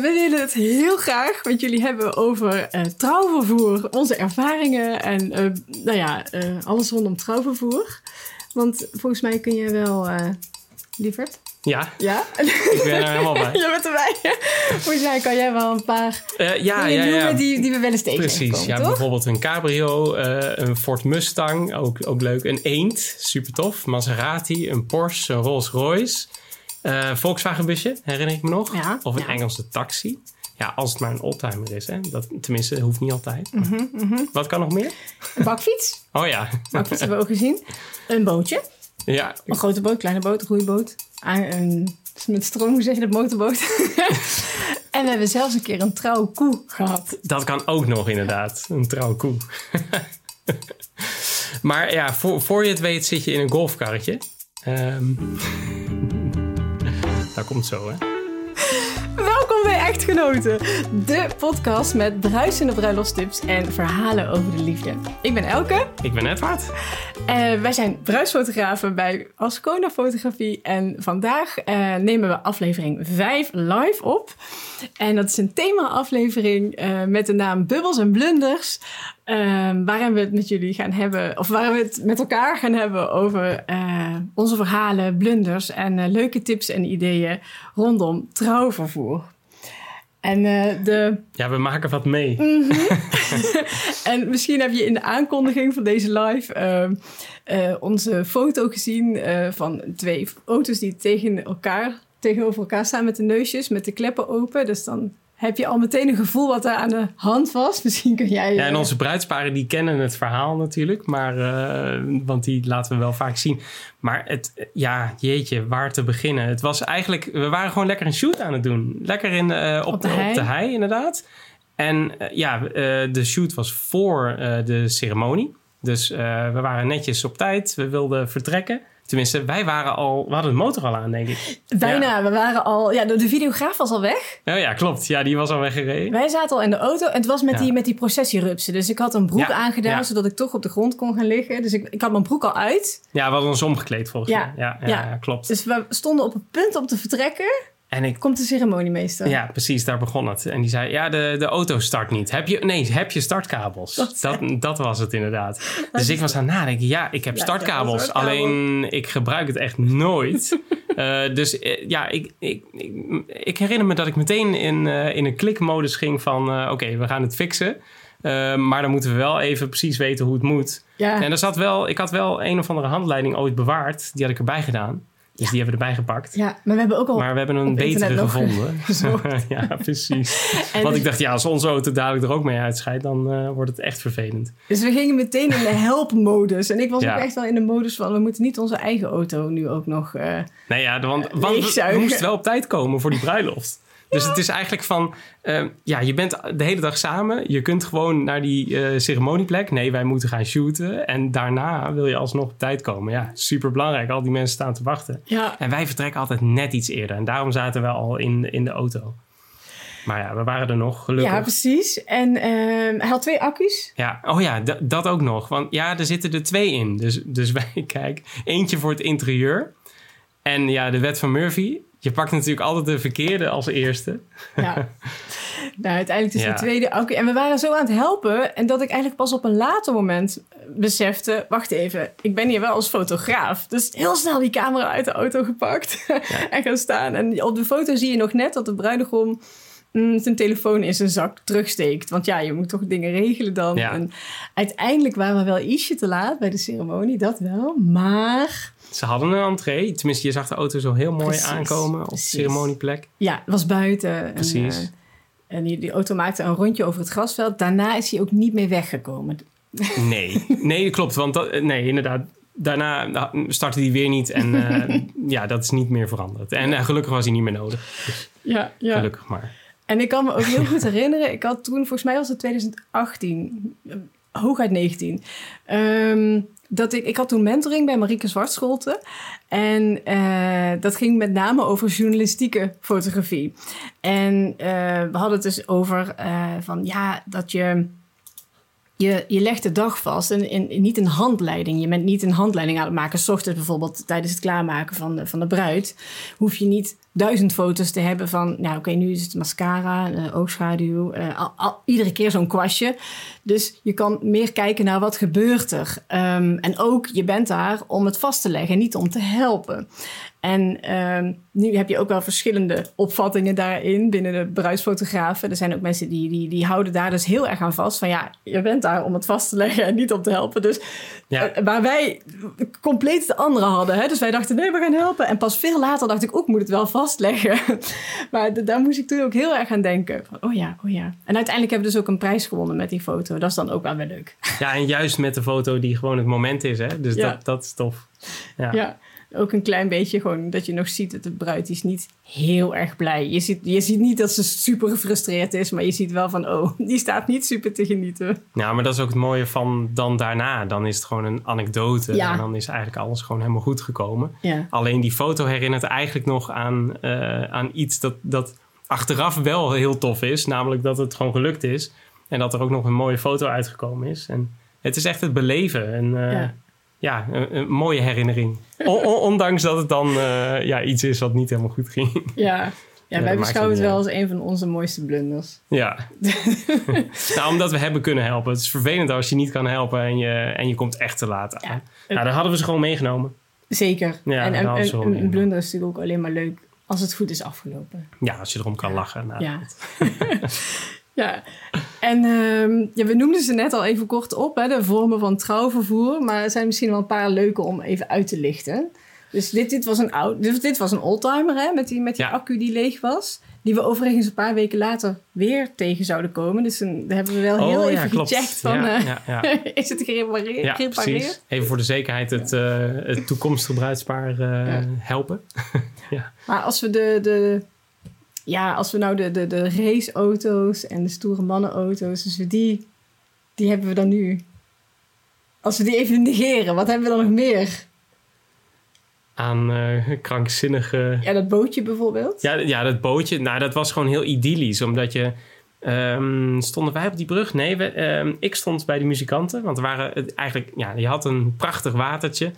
We willen het heel graag met jullie hebben over uh, trouwvervoer, onze ervaringen en uh, nou ja, uh, alles rondom trouwvervoer. Want volgens mij kun je wel, lieverd. Ja. Ja? Ik ben er helemaal bij. Je bent erbij. Volgens mij kan jij wel een paar ja, ja, dingen ja, die, die we wel eens tegen Precies. ja, toch? bijvoorbeeld een cabrio, een Ford Mustang, ook, ook leuk. Een Eend, super tof. Maserati, een Porsche, een Rolls Royce. Uh, Volkswagen busje, herinner ik me nog. Ja, of een ja. Engelse taxi. Ja, als het maar een oldtimer is. Hè. Dat, tenminste, dat hoeft niet altijd. Mhm, mhm. Wat kan nog meer? Een bakfiets. Oh ja. Bakfiets hebben we ook gezien. Een bootje. Ja. Een grote boot, kleine boot, roeiboot. Een, met stroom, hoe zeg je dat, motorboot. en we hebben zelfs een keer een trouwe koe gehad. Dat kan ook nog inderdaad. Een trouwe koe. maar ja, voor, voor je het weet zit je in een golfkarretje. Um, dat komt zo, hè? Welkom bij Echtgenoten, de podcast met bruisende bruiloftstips en verhalen over de liefde. Ik ben Elke. Ik ben Edward. Uh, wij zijn bruidsfotografen bij Ascona Fotografie en vandaag uh, nemen we aflevering 5 live op. En dat is een thema-aflevering uh, met de naam Bubbels en Blunders. Waarin we het met jullie gaan hebben, of waarin we het met elkaar gaan hebben over onze verhalen, blunders en leuke tips en ideeën rondom trouwvervoer. En uh, de... Ja, we maken wat mee. Mm -hmm. en misschien heb je in de aankondiging van deze live uh, onze foto gezien van twee auto's die tegen elkaar, tegenover elkaar staan met de neusjes, met de kleppen open. Dus dan heb je al meteen een gevoel wat er aan de hand was. Misschien kun jij... Ja, en onze bruidsparen die kennen het verhaal natuurlijk. Maar, uh, want die laten we wel vaak zien. Maar het, ja, jeetje, waar te beginnen. Het was eigenlijk... We waren gewoon lekker een shoot aan het doen. Lekker in, uh, op, op, de op de hei, inderdaad. En uh, ja, de shoot was voor de ceremonie. Dus we waren netjes op tijd. We wilden vertrekken. Tenminste, wij waren al, we hadden de motor al aan, denk ik. Bijna, ja. we waren al, ja, de, de videograaf was al weg. Oh ja, klopt. Ja, die was al weggereden. Wij zaten al in de auto en het was met, Ja. die, met die processierupsen. Dus ik had een broek Ja, aangedaan, zodat ik toch op de grond kon gaan liggen. Dus ik, ik had mijn broek al uit. Ja, we hadden ons omgekleed volgens mij. Ja, ja, ja. ja, klopt. Dus we stonden op het punt om te vertrekken. En ik, Komt de ceremoniemeester. ja, precies, daar begon het. En die zei, ja, de, de auto start niet. Heb je, nee, heb je startkabels? Dat Dat, dat was het inderdaad. Dus ik was aan het nadenken, ja, ik heb Ja, startkabels. ja, alleen, ik gebruik het echt nooit. Eh, dus eh, ja, ik, ik, ik, ik herinner me dat ik meteen in, eh, in een klikmodus ging van... oké, we gaan het fixen. Maar dan moeten we wel even precies weten hoe het moet. Ja. En er zat wel, ik had wel een of andere handleiding ooit bewaard. Die had ik erbij gedaan. Dus die hebben we erbij gepakt. Ja, maar we hebben ook al... Maar we hebben een betere gevonden. ja, precies. Want dus- ik dacht, ja, als onze auto dadelijk er ook mee uitscheidt, dan eh, wordt het echt vervelend. Dus we gingen meteen in de helpmodus. En ik was Ja. ook echt wel in de modus van... we moeten niet onze eigen auto nu ook nog... eh, Nee, ja, want, want we, we moesten wel op tijd komen voor die bruiloft. Dus het is eigenlijk van, eh, ja, je bent de hele dag samen. Je kunt gewoon naar die eh, ceremonieplek. Nee, wij moeten gaan shooten. En daarna wil je alsnog op tijd komen. Ja, super belangrijk. Al die mensen staan te wachten. ja, En wij vertrekken altijd net iets eerder. En daarom zaten we al in, in de auto. Maar ja, we waren er nog, gelukkig. ja, precies. En ehm, hij had twee accu's. Ja, oh ja, dat ook nog. Want ja, er zitten er twee in. Dus, dus wij, kijk, eentje voor het interieur. En ja, de wet van Murphy. Je pakt natuurlijk altijd de verkeerde als eerste. Ja. nou, uiteindelijk Ja. de tweede accu. En we waren zo aan het helpen. En dat ik eigenlijk pas op een later moment besefte... wacht even, ik ben hier wel als fotograaf. Dus heel snel die camera uit de auto gepakt. en gaan staan. En op de foto zie je nog net dat de bruidegom... mm, zijn telefoon in zijn zak terugsteekt. Want ja, je moet toch dingen regelen dan. Ja. En uiteindelijk waren we wel ietsje te laat bij de ceremonie. Dat wel. Maar Ze hadden een entree. Tenminste, je zag de auto zo heel mooi Precies, aankomen op de ceremonieplek. ja, het was buiten. En, Precies. eh, en die, die auto maakte een rondje over het grasveld. Daarna is hij ook niet meer weggekomen. Nee, nee, dat klopt. Want dat, nee, inderdaad. Daarna nou, startte hij weer niet. En eh, ja, dat is niet meer veranderd. En eh, gelukkig was hij niet meer nodig. Dus Ja, ja. gelukkig maar. En ik kan me ook heel goed herinneren. Ik had toen, volgens mij was het 2018, eh, hooguit 19. ehm, dat ik, ik had toen mentoring bij Marieke Zwartscholte. En eh, dat ging met name over journalistieke fotografie. En eh, we hadden het dus over van ja, dat je. Je, je legt de dag vast en, en niet een handleiding. Je bent niet een handleiding aan het maken. S ochtends bijvoorbeeld tijdens het klaarmaken van de, van de bruid. Hoef je niet duizend foto's te hebben van, nou oké, nu is het mascara, uh, oogschaduw, uh, al, al, iedere keer zo'n kwastje. Dus je kan meer kijken naar wat gebeurt er. Um, en ook, je bent daar om het vast te leggen, niet om te helpen. En um, nu heb je ook wel verschillende opvattingen daarin binnen de bruidsfotografen. Er zijn ook mensen die, die, die houden daar dus heel erg aan vast. Van ja, je bent daar om het vast te leggen en niet om te helpen. Dus ja. uh, waar wij compleet de andere hadden. Hè? Dus wij dachten, nee, we gaan helpen. En pas veel later dacht ik, ook moet het wel vastleggen. maar daar moest ik toen ook heel erg aan denken. Van, oh ja, oh ja. En uiteindelijk hebben we dus ook een prijs gewonnen met die foto. Dat is dan ook wel weer leuk. Ja, en juist met de foto die gewoon het moment is. Hè? Dus ja. dat, dat is tof. ja. ja ook een klein beetje gewoon dat je nog ziet dat de bruid is niet heel erg blij. Je ziet, je ziet niet dat ze super gefrustreerd is, maar je ziet wel van, oh, die staat niet super te genieten. Ja, maar dat is ook het mooie van dan daarna. Dan is het gewoon een anekdote ja. en dan is eigenlijk alles gewoon helemaal goed gekomen. Ja. Alleen die foto herinnert eigenlijk nog aan, uh, aan iets dat, dat achteraf wel heel tof is. Namelijk dat het gewoon gelukt is en dat er ook nog een mooie foto uitgekomen is. En het is echt het beleven. En, uh, ja ja, een, een, mooie herinnering. ondanks dat het dan uh, ja, iets is wat niet helemaal goed ging. Ja, ja wij beschouwen het wel als een van onze mooiste blunders. Ja. nou, omdat we hebben kunnen helpen. Het is vervelend als je niet kan helpen en je, en je komt echt te laat aan. Ja, nou, dan hadden we ze gewoon meegenomen. Zeker. Ja, en een, een, een blunder is natuurlijk ook alleen maar leuk als het goed is afgelopen. Ja, als je erom kan lachen. Nou, ja. Ja, en ja, we noemden ze net al even kort op, hè, de vormen van trouwvervoer. Maar er zijn misschien wel een paar leuke om even uit te lichten. Dus dit, dit was een oud, dit, dit was een oldtimer hè, met die, met die ja. accu die leeg was. Die we overigens een paar weken later weer tegen zouden komen. Dus een, daar hebben we wel heel oh, even ja, gecheckt van, uh, is het gerepareerd? Ja. Even voor de zekerheid het, uh, het toekomstige bruidspaar uh, helpen. ja. Maar als we de, de ja, als we nou de, de, de raceauto's en de stoere mannenauto's, dus die, die hebben we dan nu. Als we die even negeren, wat hebben we dan nog meer? Aan uh, krankzinnige. Ja, dat bootje bijvoorbeeld. Ja, ja, dat bootje. Nou, dat was gewoon heel idyllisch, omdat je. Um, stonden wij op die brug? Nee, we, um, ik stond bij de muzikanten. Want er waren eigenlijk, ja, je had een prachtig watertje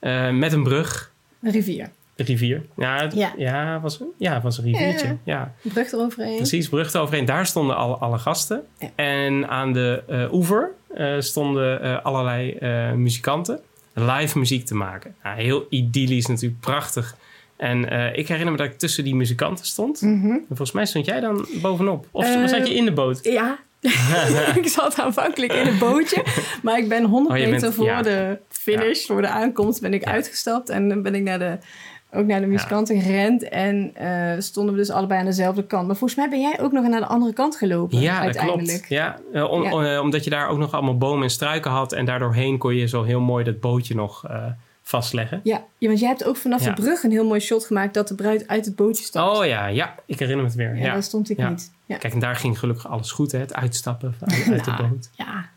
uh, met een brug. Een rivier rivier. Ja, ja. ja, was, ja, was een riviertje. Ja, ja. Brug eroverheen. Precies, brug eroverheen. Daar stonden alle, alle gasten. En aan de uh, oever uh, stonden uh, allerlei muzikanten live muziek te maken. Nou, heel idyllisch natuurlijk, prachtig. En ik herinner me dat ik tussen die muzikanten stond. Mm -hmm. En volgens mij stond jij dan bovenop. Of zat je in de boot? Ja, ik zat aanvankelijk in een bootje. Maar ik ben 100 oh, meter bent, voor de finish, voor de aankomst, ben ik uitgestapt. En dan ben ik naar de ook naar de muzikanten ja. gerend. En uh, stonden we dus allebei aan dezelfde kant. Maar volgens mij ben jij ook nog naar de andere kant gelopen. Ja, uiteindelijk. dat klopt. Ja, uh, ja. On, uh, omdat je daar ook nog allemaal bomen en struiken had. En daardoorheen kon je zo heel mooi dat bootje nog vastleggen. Ja, ja, want jij hebt ook vanaf ja. de brug een heel mooi shot gemaakt dat de bruid uit het bootje stapt. Oh ja, ja, ik herinner me het weer. Ja, daar stond ik niet. Ja. Kijk, en daar ging gelukkig alles goed, hè? Het uitstappen uit, nou, de boot. Ja,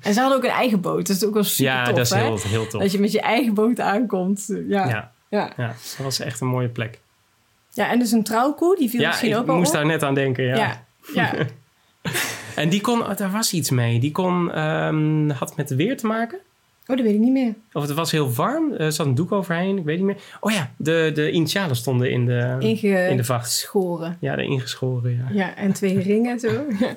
en ze hadden ook een eigen boot. Dat is ook wel super ja, tof, dat is heel, heel tof. Dat je met je eigen boot aankomt. Ja, ja. ja. ja dat was echt een mooie plek. Ja, en dus een trouwkoe, die viel ja, misschien ook al wel ik moest daar net aan denken, ja. Ja, ja. en die kon, daar was iets mee. Die kon, um, had met weer te maken. Oh, dat weet ik niet meer. Of het was heel warm. Er zat een doek overheen. Ik weet niet meer. Oh ja, de, de initialen stonden in de, Inge in de vacht. Schoren. Ja, de ingeschoren, ja. Ja, en twee ringen zo.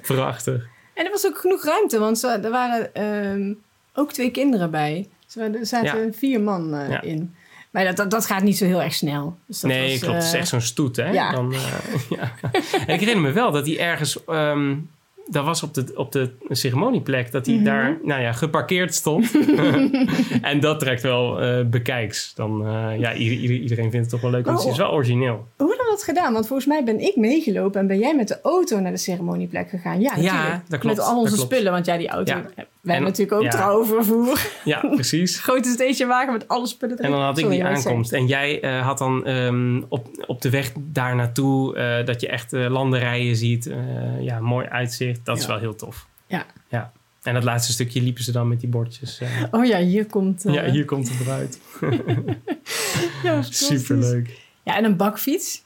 Prachtig. En er was ook genoeg ruimte, want er waren um, ook twee kinderen bij. Er zaten ja. vier man uh, ja. in. Maar dat, dat, dat, gaat niet zo heel erg snel. Dus dat nee, was, klopt. Het is uh, echt zo'n stoet, hè? Ja. Dan, uh, ja. En ik herinner me wel dat hij ergens... Um, dat was op de, op de ceremonieplek dat hij Mhm. daar nou ja, geparkeerd stond. en dat trekt wel uh, bekijks. Dan, ja, ieder, iedereen vindt het toch wel leuk, want Oh. het is wel origineel. Hoe gedaan? Want volgens mij ben ik meegelopen en ben jij met de auto naar de ceremonieplek gegaan. Ja, dat klopt, Met al onze spullen, want ja, die auto... Ja. Wij hebben natuurlijk ook ja. trouwvervoer. Ja, precies. Grote stationwagen met alle spullen erin. En dan had ik Sorry, die zei aankomst. En jij uh, had dan um, op, op de weg daar naartoe uh, dat je echt uh, landerijen ziet. Ja, mooi uitzicht. Dat is wel heel tof. Ja. ja. En dat laatste stukje liepen ze dan met die bordjes. Oh ja, hier komt... eh, Ja, hier komt het eruit. ja. Superleuk. Ja, en een bakfiets.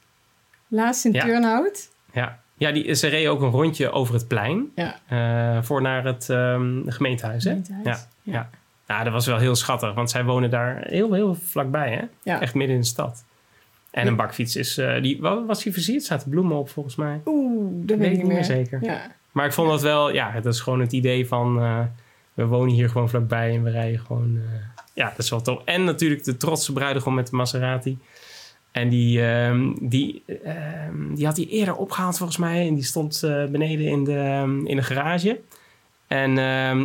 Laatst in Ja. Turnhout. Ja, ja die, ze reden ook een rondje over het plein. Ja. eh, voor naar het um, gemeentehuis. Hè? Gemeentehuis. Ja, ja. ja, dat was wel heel schattig. Want zij wonen daar heel, heel vlakbij. Hè? Ja. Echt midden in de stad. En een bakfiets is, eh, die, wat was die versierd? Zaten bloemen op volgens mij. Oeh, dat weet ik niet meer. zeker. Ja. Maar ik vond dat wel, ja, dat is gewoon het idee van, eh, we wonen hier gewoon vlakbij en we rijden gewoon, ja, dat is wel tof. En natuurlijk de trotse bruidegom met de Maserati. En die, ehm, die, ehm, die had hij eerder opgehaald volgens mij. En die stond eh, beneden in de, ehm, in de garage. En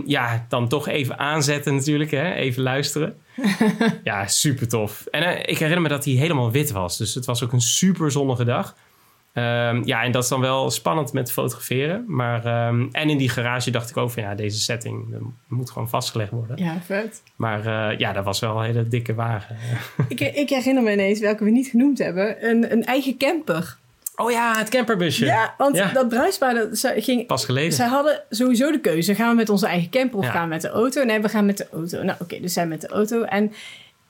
ja, dan toch even aanzetten natuurlijk. Hè? Even luisteren. ja, super tof. En eh, ik herinner me dat hij helemaal wit was. Dus het was ook een super zonnige dag. Ehm, ja, en dat is dan wel spannend met fotograferen. Maar, ehm, en in die garage dacht ik ook van ja, deze setting moet gewoon vastgelegd worden. ja, vet. Maar eh, ja, dat was wel een hele dikke wagen. Ik, ik herinner me ineens welke we niet genoemd hebben. Een, een eigen camper. Oh ja, het camperbusje. Ja, want Ja. dat bruisbaar, dat, zij ging, Pas geleden. zij hadden sowieso de keuze. Gaan we met onze eigen camper of Ja. gaan we met de auto? Nee, we gaan met de auto. Nou oké, dus zij met de auto. En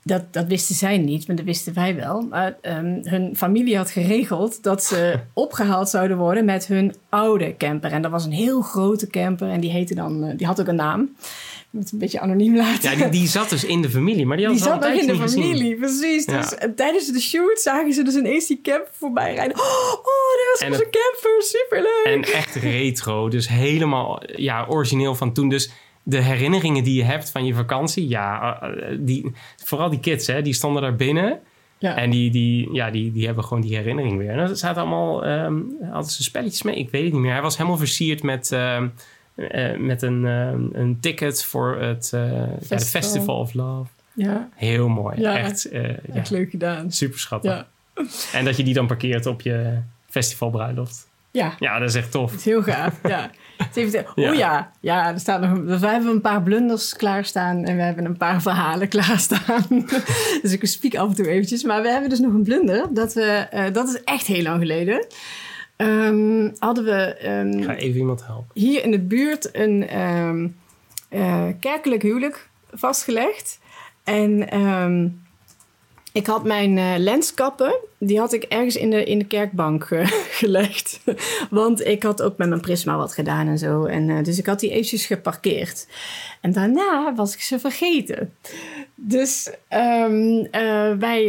dat, dat wisten zij niet, maar dat wisten wij wel. Maar ehm, hun familie had geregeld dat ze opgehaald zouden worden met hun oude camper. En dat was een heel grote camper en die heette dan, eh, die had ook een naam. Ik moet het een beetje anoniem laten. Ja, die, die zat dus in de familie, maar die had Die zat nog in de gezien. familie, precies. Ja. Dus eh, tijdens de shoot zagen ze dus ineens die camper voorbij rijden. Oh, oh daar is En onze het- camper, superleuk. En echt retro, dus helemaal ja, origineel van toen. Dus de herinneringen die je hebt van je vakantie, ja, eh, die, vooral die kids, hè, die stonden daar binnen. Ja. En die, die, ja, die, die hebben gewoon die herinnering weer. En er zaten allemaal, ehm hadden ze spelletjes mee? Ik weet het niet meer. Hij was helemaal versierd met, ehm, eh, met een, ehm, een ticket voor het eh, ja, Festival. Festival of Love. ja, Heel mooi. Ja. Echt, eh, echt leuk gedaan. super schattig. Ja. En dat je die dan parkeert op je festivalbruiloft. Ja, Ja, dat is echt tof. is heel gaaf. ja. Ja. Oh ja, ja, er staat nog, een- we hebben een paar blunders klaarstaan en we hebben een paar verhalen klaarstaan. dus ik spiek af en toe eventjes. Maar we hebben dus nog een blunder. Dat, we, eh, dat is echt heel lang geleden. Ehm, hadden we ehm, Ik ga even iemand helpen. hier in de buurt een ehm, eh, kerkelijk huwelijk vastgelegd. En ik had mijn eh, lenskappen, die had ik ergens in de, in de kerkbank eh, gelegd. Want ik had ook met mijn prisma wat gedaan en zo. En, eh, dus ik had die eventjes geparkeerd. En daarna was ik ze vergeten. Dus ehm, eh, wij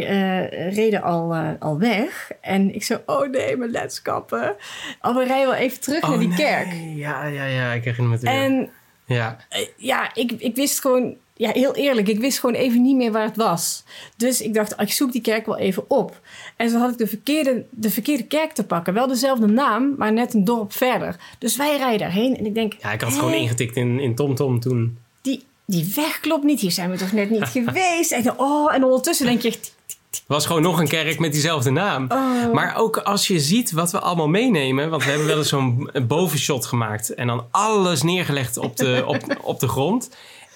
reden al, al weg. En ik zo, oh nee, mijn lenskappen. Oh, we rijden wel even terug naar die nee. kerk. Ja, ja, ja, ik herinner me het weer. En Ja, ja, ik, ik wist gewoon, ja, heel eerlijk, ik wist gewoon even niet meer waar het was. Dus ik dacht, ik zoek die kerk wel even op. En zo had ik de verkeerde, de verkeerde kerk te pakken. Wel dezelfde naam, maar net een dorp verder. Dus wij rijden daarheen en ik denk, ja ik had het gewoon ingetikt in, in TomTom toen. die, die weg klopt niet. Hier zijn we toch net niet geweest. En, oh, en ondertussen denk je echt, Het was gewoon nog een kerk met diezelfde naam. oh. Maar ook als je ziet wat we allemaal meenemen. Want we hebben wel eens zo'n bovenshot gemaakt. En dan alles neergelegd op de, op, op de grond.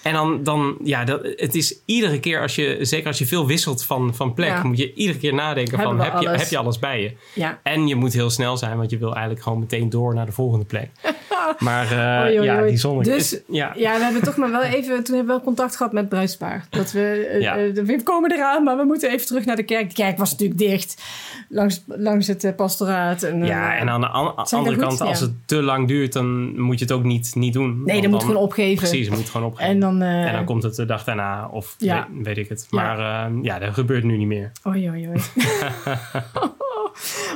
En dan, dan ja, dat, het is iedere keer als je, zeker als je veel wisselt van, van plek, Ja. moet je iedere keer nadenken Hebben van, heb je, alles? heb je alles bij je? ja. En je moet heel snel zijn, want je wil eigenlijk gewoon meteen door naar de volgende plek. Maar eh, ja, die zonne. Dus- is- ja. Ja, we hebben toch maar wel even... Toen hebben we wel contact gehad met Bruispaar. Dat we... eh, Ja. eh, we komen eraan, maar we moeten even terug naar de kerk. De kerk was natuurlijk dicht. Langs, langs het pastoraat. En, Ja, en aan de an- andere kant, goed? als het te lang duurt, dan moet je het ook niet, niet doen. Nee, dan moet je gewoon opgeven. Precies, je moet gewoon opgeven. En dan... eh, En dan komt het de dag daarna, of Ja. weet, weet ik het. Ja. Maar eh, ja, dat gebeurt nu niet meer. Oei, oei, oei.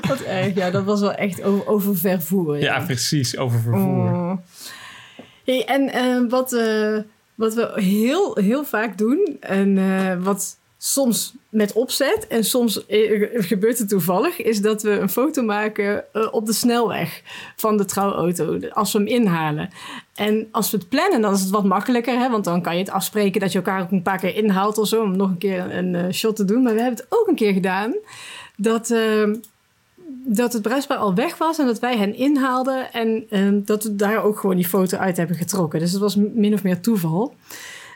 Wat erg. Ja, dat was wel echt over, over vervoer. Ja, precies, over vervoer. Oh. Hey, en eh, wat, wat we heel, heel vaak doen, en wat soms met opzet en soms gebeurt het toevallig, is dat we een foto maken op de snelweg van de trouwauto, als we hem inhalen. En als we het plannen, dan is het wat makkelijker, hè? want dan kan je het afspreken dat je elkaar ook een paar keer inhaalt of zo, om nog een keer een eh, shot te doen. Maar we hebben het ook een keer gedaan dat. eh, dat het bruisbaar al weg was en dat wij hen inhaalden en ehm, dat we daar ook gewoon die foto uit hebben getrokken. Dus het was min of meer toeval.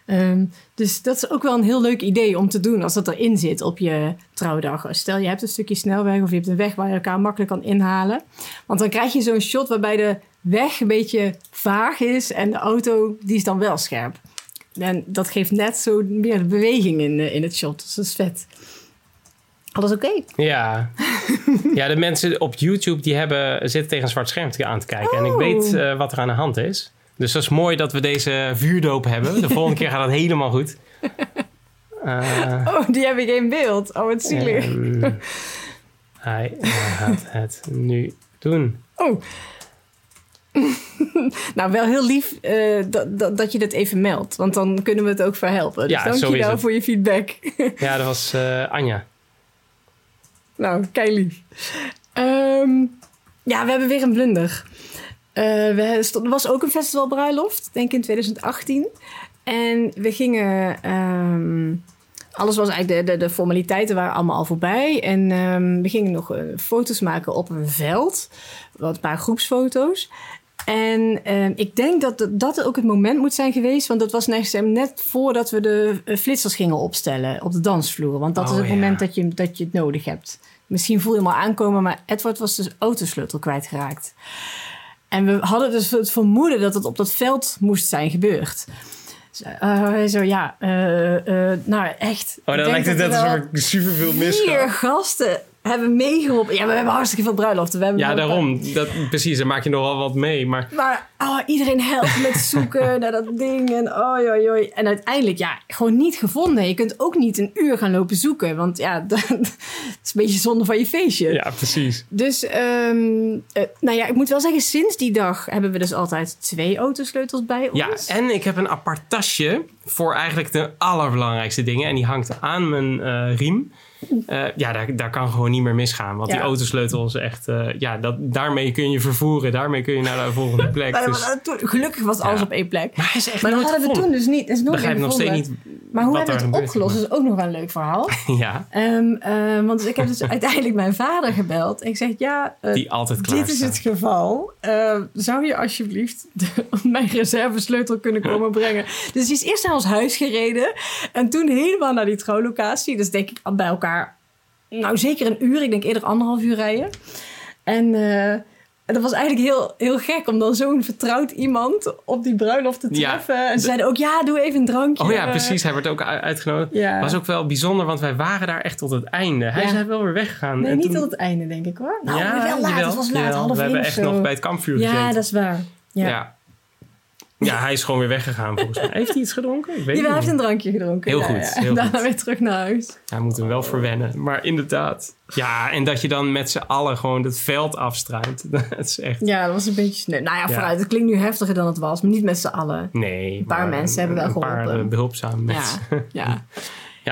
Ehm, dus dat is ook wel een heel leuk idee om te doen als dat erin zit op je trouwdag. Stel je hebt een stukje snelweg of je hebt een weg waar je elkaar makkelijk kan inhalen. Want dan krijg je zo'n shot waarbij de weg een beetje vaag is en de auto die is dan wel scherp. En dat geeft net zo meer beweging in, eh, in het shot. Dus dat is vet. Alles oké? Ja. ja, de mensen op YouTube die hebben, zitten tegen een zwart scherm te- aan te kijken. En ik Oh. weet eh, wat er aan de hand is. Dus dat is mooi dat we deze vuurdoop hebben. De volgende keer gaat het helemaal goed. Eh, Oh, die heb ik in beeld. Oh, wat zielig. ehm, Hij gaat het nu doen. Oh. Nou, wel heel lief eh, dat, dat, dat je dit even meldt. Want dan kunnen we het ook verhelpen. Dus Ja, is dankjewel het. voor je feedback. Ja, dat was eh, Anja. nou, kei lief. Ehm, ja, we hebben weer een blunder. Eh, we stond, er was ook een festivalbruiloft, denk ik in 2018. En we gingen... ehm, alles was eigenlijk... De, de, de formaliteiten waren allemaal al voorbij. En ehm, we gingen nog foto's maken op een veld. Wat een paar groepsfoto's. En ehm, ik denk dat het- dat ook het moment moet zijn geweest. Want dat was net, voordat we de eh, flitsers gingen opstellen op de dansvloer. Want dat Oh, is het ja. moment dat je, dat je het nodig hebt. Misschien voel je hem al aankomen, maar Edward was de autosleutel kwijtgeraakt. En we hadden dus het vermoeden dat het op dat veld moest zijn gebeurd. Dus, hij zo, ja, eh, nou echt. Oh, dan lijkt het net alsof ik superveel Vier misga. gasten hebben meegeholpen. Ja, we hebben hartstikke veel bruiloften. We hebben Ja, daarom. Dat, precies, daar maak je nogal wat mee. Maar Maar oh, iedereen helpt met zoeken naar dat ding. En oi, oi, oi. En uiteindelijk, ja, gewoon niet gevonden. Je kunt ook niet een uur gaan lopen zoeken. Want ja, dat is een beetje zonde van je feestje. ja, precies. Dus, ehm, eh, nou ja, ik moet wel zeggen, sinds die dag hebben we dus altijd twee autosleutels bij Ja, ons. en ik heb een apart tasje voor eigenlijk de allerbelangrijkste dingen. En die hangt aan mijn eh, riem. Eh, ja, daar, daar kan gewoon niet meer misgaan. Want Ja. die autosleutel is echt... eh, ja, dat, daarmee kun je vervoeren. Daarmee kun je naar de volgende plek. Maar, Dus, maar toen- gelukkig was alles Ja. op één plek. maar hij is echt Maar dat hadden we gevonden. toen dus niet. Is nooit begrijp meer nog steeds niet Maar hoe hebben we het opgelost? Dat is ook nog wel een leuk verhaal. Ja, Ehm, eh, want ik heb dus uiteindelijk mijn vader gebeld. Ik zeg, ja, eh, die altijd klaar dit is het geval. Eh, zou je alsjeblieft de, mijn reservesleutel kunnen komen brengen? Dus die is eerst naar ons huis gereden. En toen helemaal naar die trouwlocatie. Dus denk ik bij elkaar, nou zeker een uur. Ik denk eerder anderhalf uur rijden. En... eh, dat was eigenlijk heel, heel gek om dan zo'n vertrouwd iemand op die bruiloft te Ja, treffen. en ze zeiden ook, ja, doe even een drankje. Oh ja, Eh, precies. Hij werd ook uitgenodigd. Ja. was ook wel bijzonder, want wij waren daar echt tot het einde. Hij Ja. is hij wel weer weggegaan. Nee, En niet toen- tot het einde, denk ik hoor. Nou, ja, wel laat. jawel, het was laat, half We hebben echt nog bij het kampvuur Ja, gezeten. dat is waar. Ja. Ja. hij is gewoon weer weggegaan volgens mij. Heeft hij iets gedronken? Ik weet Ja, hij heeft een drankje gedronken. Heel Ja, goed, ja. heel En daarna goed. weer terug naar huis. Hij moet hem wel verwennen. Maar inderdaad. Ja, en dat je dan met z'n allen gewoon het veld afstruint. Dat is echt... Ja, dat was een beetje sneu. Nou ja, Ja. vooruit. Het klinkt nu heftiger dan het was, maar niet met z'n allen. Nee. Een paar mensen hebben wel Een paar geholpen. eh, behulpzame mensen. Ja,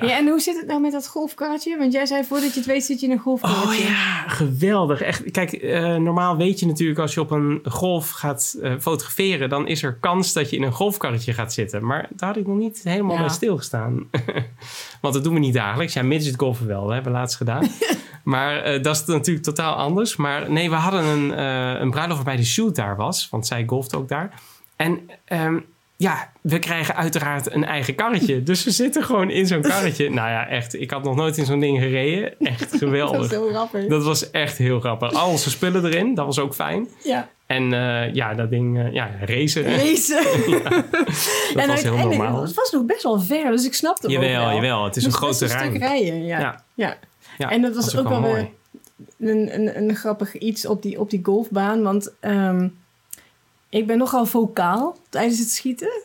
ja. En hoe zit het nou met dat golfkarretje? Want jij zei voordat je het weet zit je in een golfkarretje. Oh ja, geweldig. Echt, kijk, eh, normaal weet je natuurlijk als je op een golf gaat eh, fotograferen, dan is er kans dat je in een golfkarretje gaat zitten. Maar daar had ik nog niet helemaal Ja. bij stilgestaan. Want dat doen we niet dagelijks. Ja, midget golfen wel, dat hebben we laatst gedaan. maar eh, dat is natuurlijk totaal anders. Maar nee, we hadden een, eh, een bruiloft waarbij de shoot daar was, want zij golfte ook daar. En ehm, ja, we krijgen uiteraard een eigen karretje. Dus we zitten gewoon in zo'n karretje. Nou ja, echt, ik had nog nooit in zo'n ding gereden. Echt geweldig. Dat is heel grappig. Dat was echt heel grappig. Al onze spullen erin, dat was ook fijn. Ja. En eh, ja, dat ding, eh, ja, racen, Racen. dat en was heel normaal. het was nog best wel ver, dus ik snapte Jawel, wel. jawel. Het is een groot best een terrein. stuk rijden, ja. Ja. ja. Ja, en dat was, ook wel een, een, een grappig iets op die, op die golfbaan. Want ehm, ik ben nogal vocaal tijdens het schieten.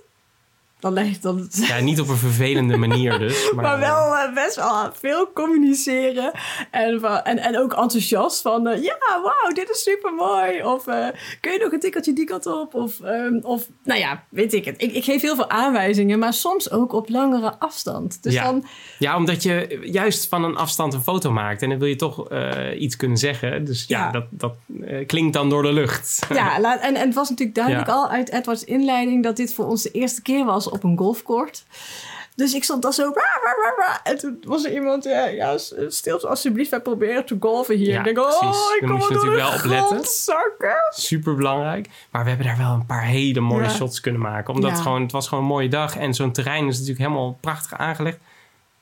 Dan leg dan, Ja, niet op een vervelende manier dus. Maar, maar, wel eh, best wel veel communiceren. En, van- en, en ook enthousiast van... eh, ja, wauw, dit is super mooi. Of eh, kun je nog een tikkeltje die kant op? Of, ehm, of nou ja, weet ik het. Ik, ik geef heel veel aanwijzingen, maar soms ook op langere afstand. Dus Ja. dan... Ja, omdat je juist van een afstand een foto maakt. En dan wil je toch eh, iets kunnen zeggen. Dus ja, Ja. dat, dat eh, klinkt dan door de lucht. Ja, en, en het was natuurlijk duidelijk Ja. al uit Edwards inleiding... dat dit voor ons de eerste keer was op een golfcourt. Dus ik stond daar zo... En toen was er iemand... Ja, ja stil alsjeblieft, wij proberen te golven hier. Ja, ik denk, oh, ik kom moet je natuurlijk wel op letten. grond zakken. Super belangrijk. Maar we hebben daar wel een paar hele mooie Ja. shots kunnen maken. Omdat Ja. het, gewoon, het was gewoon een mooie dag. En zo'n terrein is natuurlijk helemaal prachtig aangelegd.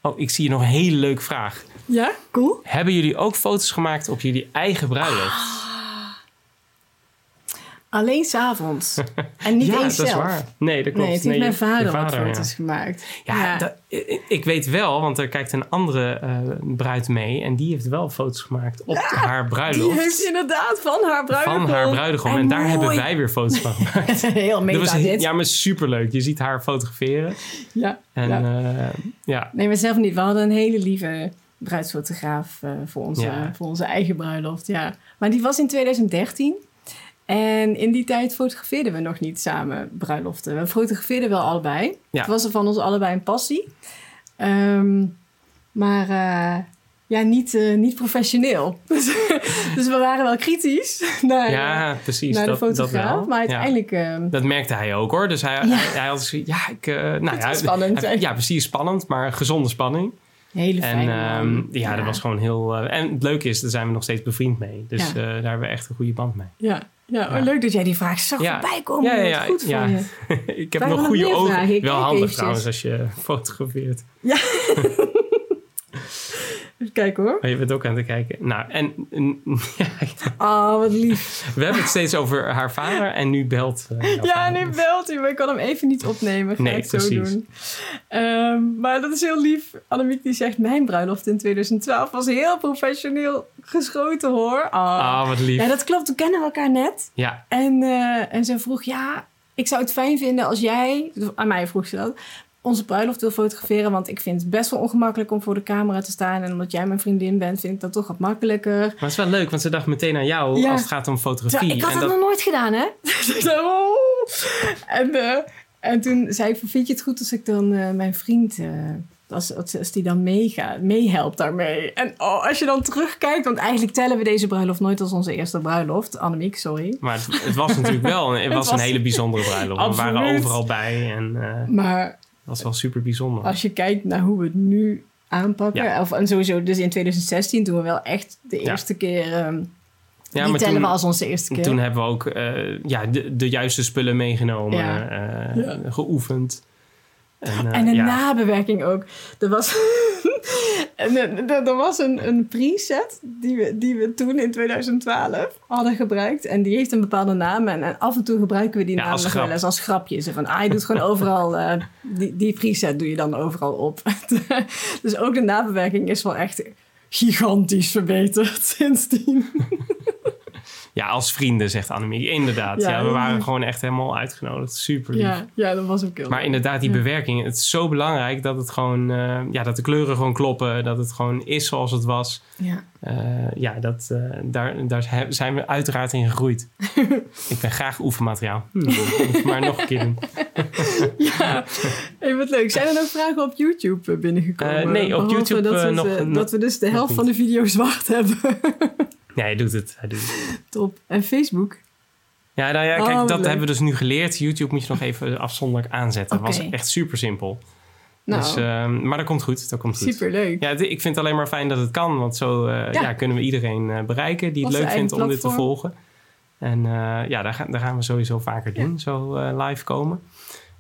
Oh, ik zie hier nog een hele leuke vraag. Ja, cool. Hebben jullie ook foto's gemaakt op jullie eigen bruiloft? Alleen s'avonds. En niet ja, eens dat zelf. is waar. Nee, dat klopt. Nee, het heeft mijn vader, wat ja. foto's gemaakt. Ja, dat- ik- weet wel, want er kijkt een andere eh, bruid mee. En die heeft wel foto's gemaakt op haar Die bruiloft. heeft inderdaad van haar bruidegom. van haar bruidegom. En, daar mooi. hebben wij weer foto's van gemaakt. Heel Dat meta was dit. ja, maar superleuk. Je ziet haar fotograferen. Ja, En ja. ja, ja. Nee, maar zelf niet. We hadden een hele lieve bruidsfotograaf eh, voor, onze, voor onze eigen bruiloft. Ja. Maar die was in 2013. En in die tijd fotografeerden we nog niet samen bruiloften. We fotografeerden wel allebei. Ja. Het was er van ons allebei een passie. Ehm, maar eh, ja, niet, eh, niet professioneel. Dus, dus we waren wel kritisch naar, Ja, precies. naar de dat, dat fotograaf. wel. maar Ja. uiteindelijk... ehm, Dat merkte hij ook hoor. Dus hij, Ja. hij, hij had zoiets- ja, ik. eh nou ja, spannend, hij- ja, precies spannend, maar gezonde spanning. Hele En fijne ehm, ja, dat was gewoon heel. eh, en het leuke is, daar zijn we nog steeds bevriend mee. Dus Ja. eh, daar hebben we echt een goede band mee. Ja, ja, Ja. leuk dat jij die vraag zag Ja. voorbij komen. Ja, ja, ja, goed ja. van je. ik heb nog goede ogen. Wel handig eventjes. trouwens als je fotografeert. Even kijken hoor. Maar je bent ook aan het kijken. Nou, en, en- ja, Oh, wat lief. we hebben het steeds over haar vader en nu belt. eh, Ja, nu belt hij, maar ik kan hem even niet opnemen. Ga Nee, ik zo doen. Ehm, maar dat is heel lief. Annemiek die zegt, mijn bruiloft in 2012 was heel professioneel geschoten hoor. Ah. Ah, wat lief. Ja, dat klopt. Toen kennen we elkaar net. Ja, En, eh, en ze vroeg, ja, ik zou het fijn vinden als jij, aan mij vroeg ze dat, onze bruiloft wil fotograferen. Want ik vind het best wel ongemakkelijk om voor de camera te staan. En omdat jij mijn vriendin bent, vind ik dat toch wat makkelijker. maar het is wel leuk, want ze dacht meteen aan jou Ja. als het gaat om fotografie. Terwijl ik had en dat dat, nog nooit gedaan, hè? En, eh, en toen zei ik, vind je het goed als ik dan eh, mijn vriend... eh, als, als, als die dan meegaat, meehelpt daarmee. En oh, als je dan terugkijkt... Want eigenlijk tellen we deze bruiloft nooit als onze eerste bruiloft. Annemiek, sorry. maar het, het was natuurlijk wel het was, was- een hele bijzondere bruiloft. We waren overal bij en eh, het Maar was wel super bijzonder. als je kijkt naar hoe we het nu aanpakken... Ja. Of, en sowieso dus in 2016 toen we wel echt de Ja. eerste keer... ehm ja, die maar tellen toen, we als onze eerste keer. toen hebben we ook eh, ja, de, de juiste spullen meegenomen, Ja. eh, geoefend. En, eh, En de ja. nabewerking ook. Er was, en, er, er- was een, een preset die we, die we toen in 2012 hadden gebruikt. En die heeft een bepaalde naam. En, en af en toe gebruiken we die Ja, naam nog wel eens als grapje. Zo van, ah, je doet gewoon overal... eh, die, die preset doe je dan overal op. dus ook de nabewerking is wel echt gigantisch verbeterd sindsdien. Ja, als vrienden, zegt Annemiek. Inderdaad. Ja, Ja, we waren gewoon echt helemaal uitgenodigd. Super lief. Ja, ja, dat was ook heel Maar leuk. inderdaad, die Ja. bewerking. Het is zo belangrijk dat het gewoon... eh, ja, dat de kleuren gewoon kloppen. Dat het gewoon is zoals het was. Ja. Eh, ja, dat, eh, daar, daar zijn we uiteraard in gegroeid. ik ben graag oefenmateriaal. Hmm, maar nog een keer doen. Ja, hey, wat leuk. Zijn er nog vragen op YouTube binnengekomen? Eh, nee, op Behalve YouTube, dat, we nog- dat we dus de helft van de video zwart hebben. Ja, hij doet het. Hij doet het. Top. En Facebook? Ja, nou ja, Oh, kijk, wat dat leuk. hebben we dus nu geleerd. YouTube moet je nog even afzonderlijk aanzetten. Dat Oké. was echt super simpel. Nou, Dus, ehm, maar dat komt goed. Dat komt goed. superleuk. Ja, ik vind het alleen maar fijn dat het kan. Want zo eh, Ja. ja. kunnen we iedereen eh, bereiken die het leuk vindt om dit te volgen. En eh, ja, daar, gaan daar gaan we sowieso vaker doen. Zo live komen.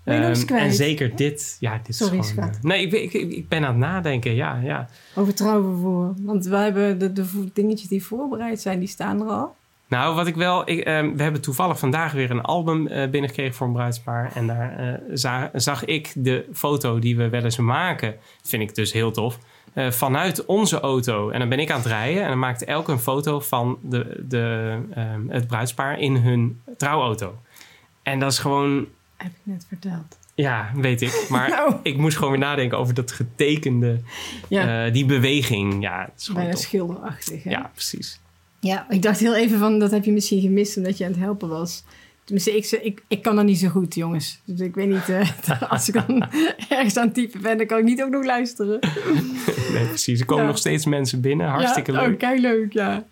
Ben je Ehm, kwijt? en zeker dit. Ja, dit Sorry, is gewoon... eh, nee, ik, ben- ik, ik ben aan het nadenken. Ja, ja. Over trouwen voor. Want wij hebben de, dingetjes die voorbereid zijn, die staan er al. Nou, wat ik wel... Ik, ehm, we hebben toevallig vandaag weer een album eh, binnengekregen voor een bruidspaar. En daar eh, za- zag ik de foto die we wel eens maken. Dat vind ik dus heel tof. vanuit onze auto. En dan ben ik aan het rijden. En dan maakt elk een foto van de, de, ehm, het bruidspaar in hun trouwauto. En dat is gewoon... Heb ik net verteld. Ja, weet ik. Maar Nou. ik moest gewoon weer nadenken over dat getekende... Ja, eh, die beweging. Ja, het is bijna schilderachtig. Hè? Ja, precies. ja, ik dacht heel even van, dat heb je misschien gemist omdat je aan het helpen was. Tenminste, ik, ik, ik kan dat niet zo goed, jongens. Dus ik weet niet, eh, als ik dan ergens aan het typen ben, dan kan ik niet ook nog luisteren. Nee, precies. Er komen Ja. nog steeds mensen binnen. Hartstikke ja, leuk. Oh, leuk, ja.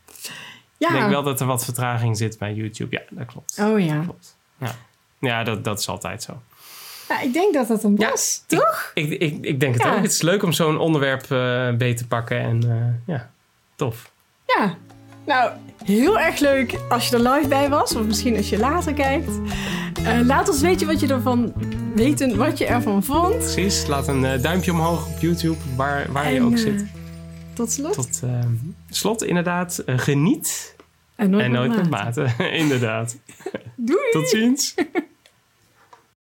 Ja. Ik denk wel dat er wat vertraging zit bij YouTube. Ja, dat klopt. Oh ja. klopt. Ja, ja dat, dat is altijd zo. ja. Ik denk dat dat hem Ja, was, toch? Ik, ik, ik denk het Ja. ook. Het is leuk om zo'n onderwerp eh beter te pakken. En eh, ja, tof. Ja. Nou, heel erg leuk als je er live bij was. Of misschien als je later kijkt. Eh, laat ons weten wat je ervan weten, wat je ervan vond. Precies. Laat een duimpje omhoog op YouTube, waar, waar je ook zit. Tot slot. Tot slot, inderdaad, geniet en nooit, en met nooit met mate. mate. inderdaad. Doei! Tot ziens.